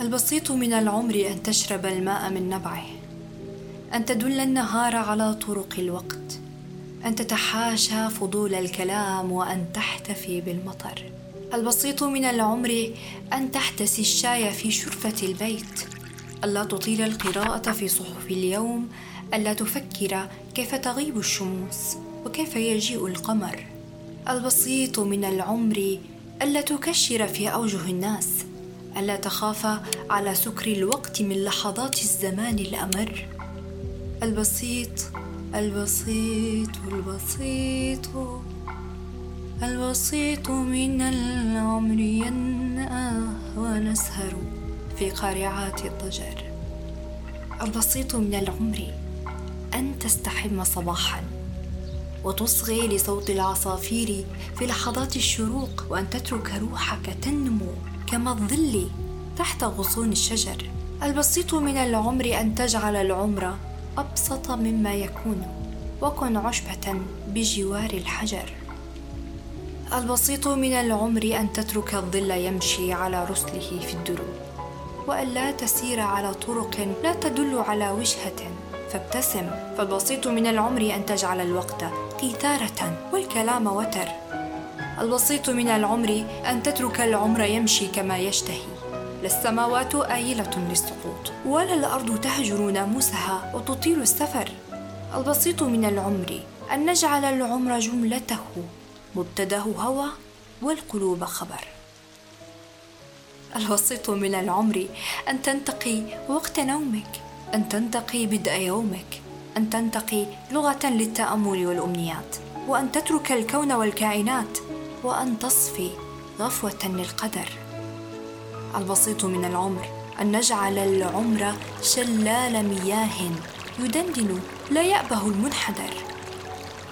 البسيط من العمر أن تشرب الماء من نبعه أن تدل النهار على طرق الوقت أن تتحاشى فضول الكلام وأن تحتفي بالمطر. البسيط من العمر أن تحتسي الشاي في شرفة البيت ألا تطيل القراءة في صحف اليوم ألا تفكر كيف تغيب الشموس وكيف يجيء القمر. البسيط من العمر ألا تكشر في أوجه الناس ألا تخاف على سكر الوقت من لحظات الزمان الأمر؟ البسيط البسيط البسيط البسيط من العمر ينأى ونسهر في قارعات الضجر. البسيط من العمر أن تستحم صباحا وتصغي لصوت العصافير في لحظات الشروق وأن تترك روحك تنمو. كما الظل تحت غصون الشجر. البسيط من العمر أن تجعل العمر أبسط مما يكون وكن عشبة بجوار الحجر. البسيط من العمر أن تترك الظل يمشي على رسله في الدروب وأن لا تسير على طرق لا تدل على وجهة فابتسم. فالبسيط من العمر أن تجعل الوقت قيثارة والكلام وتر. البسيط من العمر أن تترك العمر يمشي كما يشتهي. لا السماوات آيلة للسقوط ولا الأرض تهجر ناموسها وتطيل السفر. البسيط من العمر أن نجعل العمر جملته. مبتداه هوى والقلوب خبر. البسيط من العمر أن تنتقي وقت نومك. أن تنتقي بدء يومك. أن تنتقي لغة للتأمل والأمنيات. وأن تترك الكون والكائنات. وأن تصفي غفوة للقدر. البسيط من العمر أن نجعل العمر شلال مياه يدندن لا يأبه المنحدر.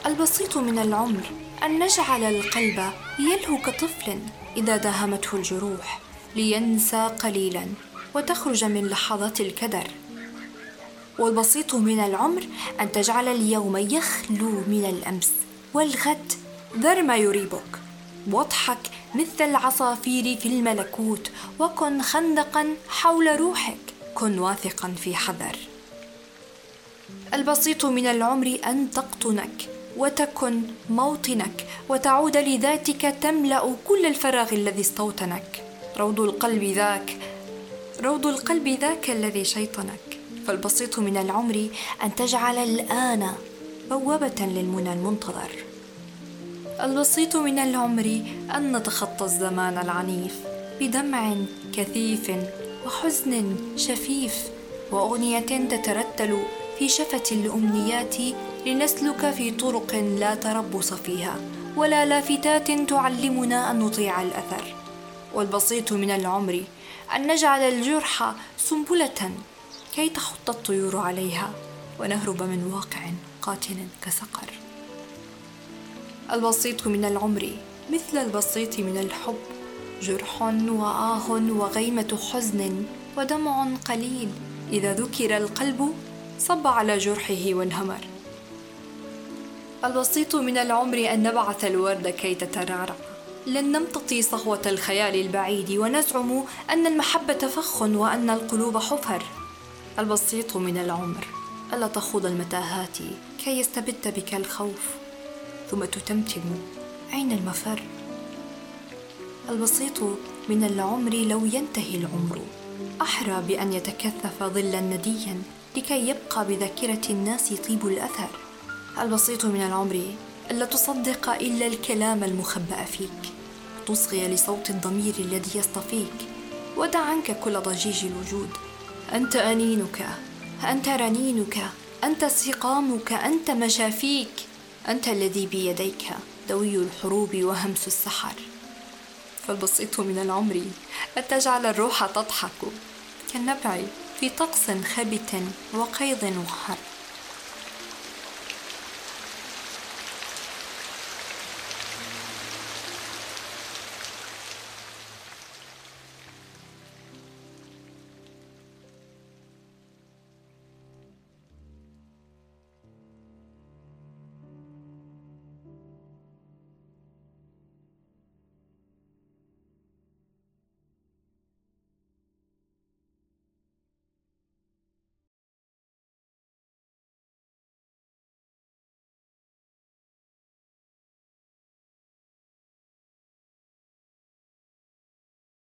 البسيط من العمر أن نجعل القلب يلهو كطفل إذا داهمته الجروح لينسى قليلا وتخرج من لحظات الكدر. والبسيط من العمر أن تجعل اليوم يخلو من الأمس والغد ذر ما يريبك واضحك مثل العصافير في الملكوت وكن خندقا حول روحك كن واثقا في حذر. البسيط من العمر أن تقطنك وتكن موطنك وتعود لذاتك تملأ كل الفراغ الذي استوطنك. روض القلب ذاك روض القلب ذاك الذي شيطنك. فالبسيط من العمر أن تجعل الآن بوابة للمنى المنتظر. البسيط من العمر أن نتخطى الزمان العنيف بدمع كثيف وحزن شفيف وأغنية تترتل في شفة الأمنيات لنسلك في طرق لا تربص فيها ولا لافتات تعلمنا أن نطيع الأثر والبسيط من العمر أن نجعل الجرح سنبلة كي تخط الطيور عليها ونهرب من واقع قاتل كسقر. البسيط من العمر مثل البسيط من الحب. جرح وآه وغيمة حزن ودمع قليل. إذا ذكر القلب صب على جرحه وانهمر. البسيط من العمر أن نبعث الورد كي تترعرع. لن نمتطي صهوة الخيال البعيد ونزعم أن المحبة فخ وأن القلوب حفر. البسيط من العمر ألا تخوض المتاهات كي يستبد بك الخوف؟ ثم تتمتم. أين المفر؟ البسيط من العمر لو ينتهي العمر. أحرى بأن يتكثف ظلا نديا لكي يبقى بذاكرة الناس طيب الأثر. البسيط من العمر ألا تصدق إلا الكلام المخبأ فيك. تصغي لصوت الضمير الذي يصطفيك. ودع عنك كل ضجيج الوجود. أنت أنينك. أنت رنينك. أنت سقامك. أنت مشافيك. أنت الذي بيديك دوي الحروب وهمس السحر. فالبسيط من العمر أن تجعل الروح تضحك كالنبع في طقس خبت وقيض وحر.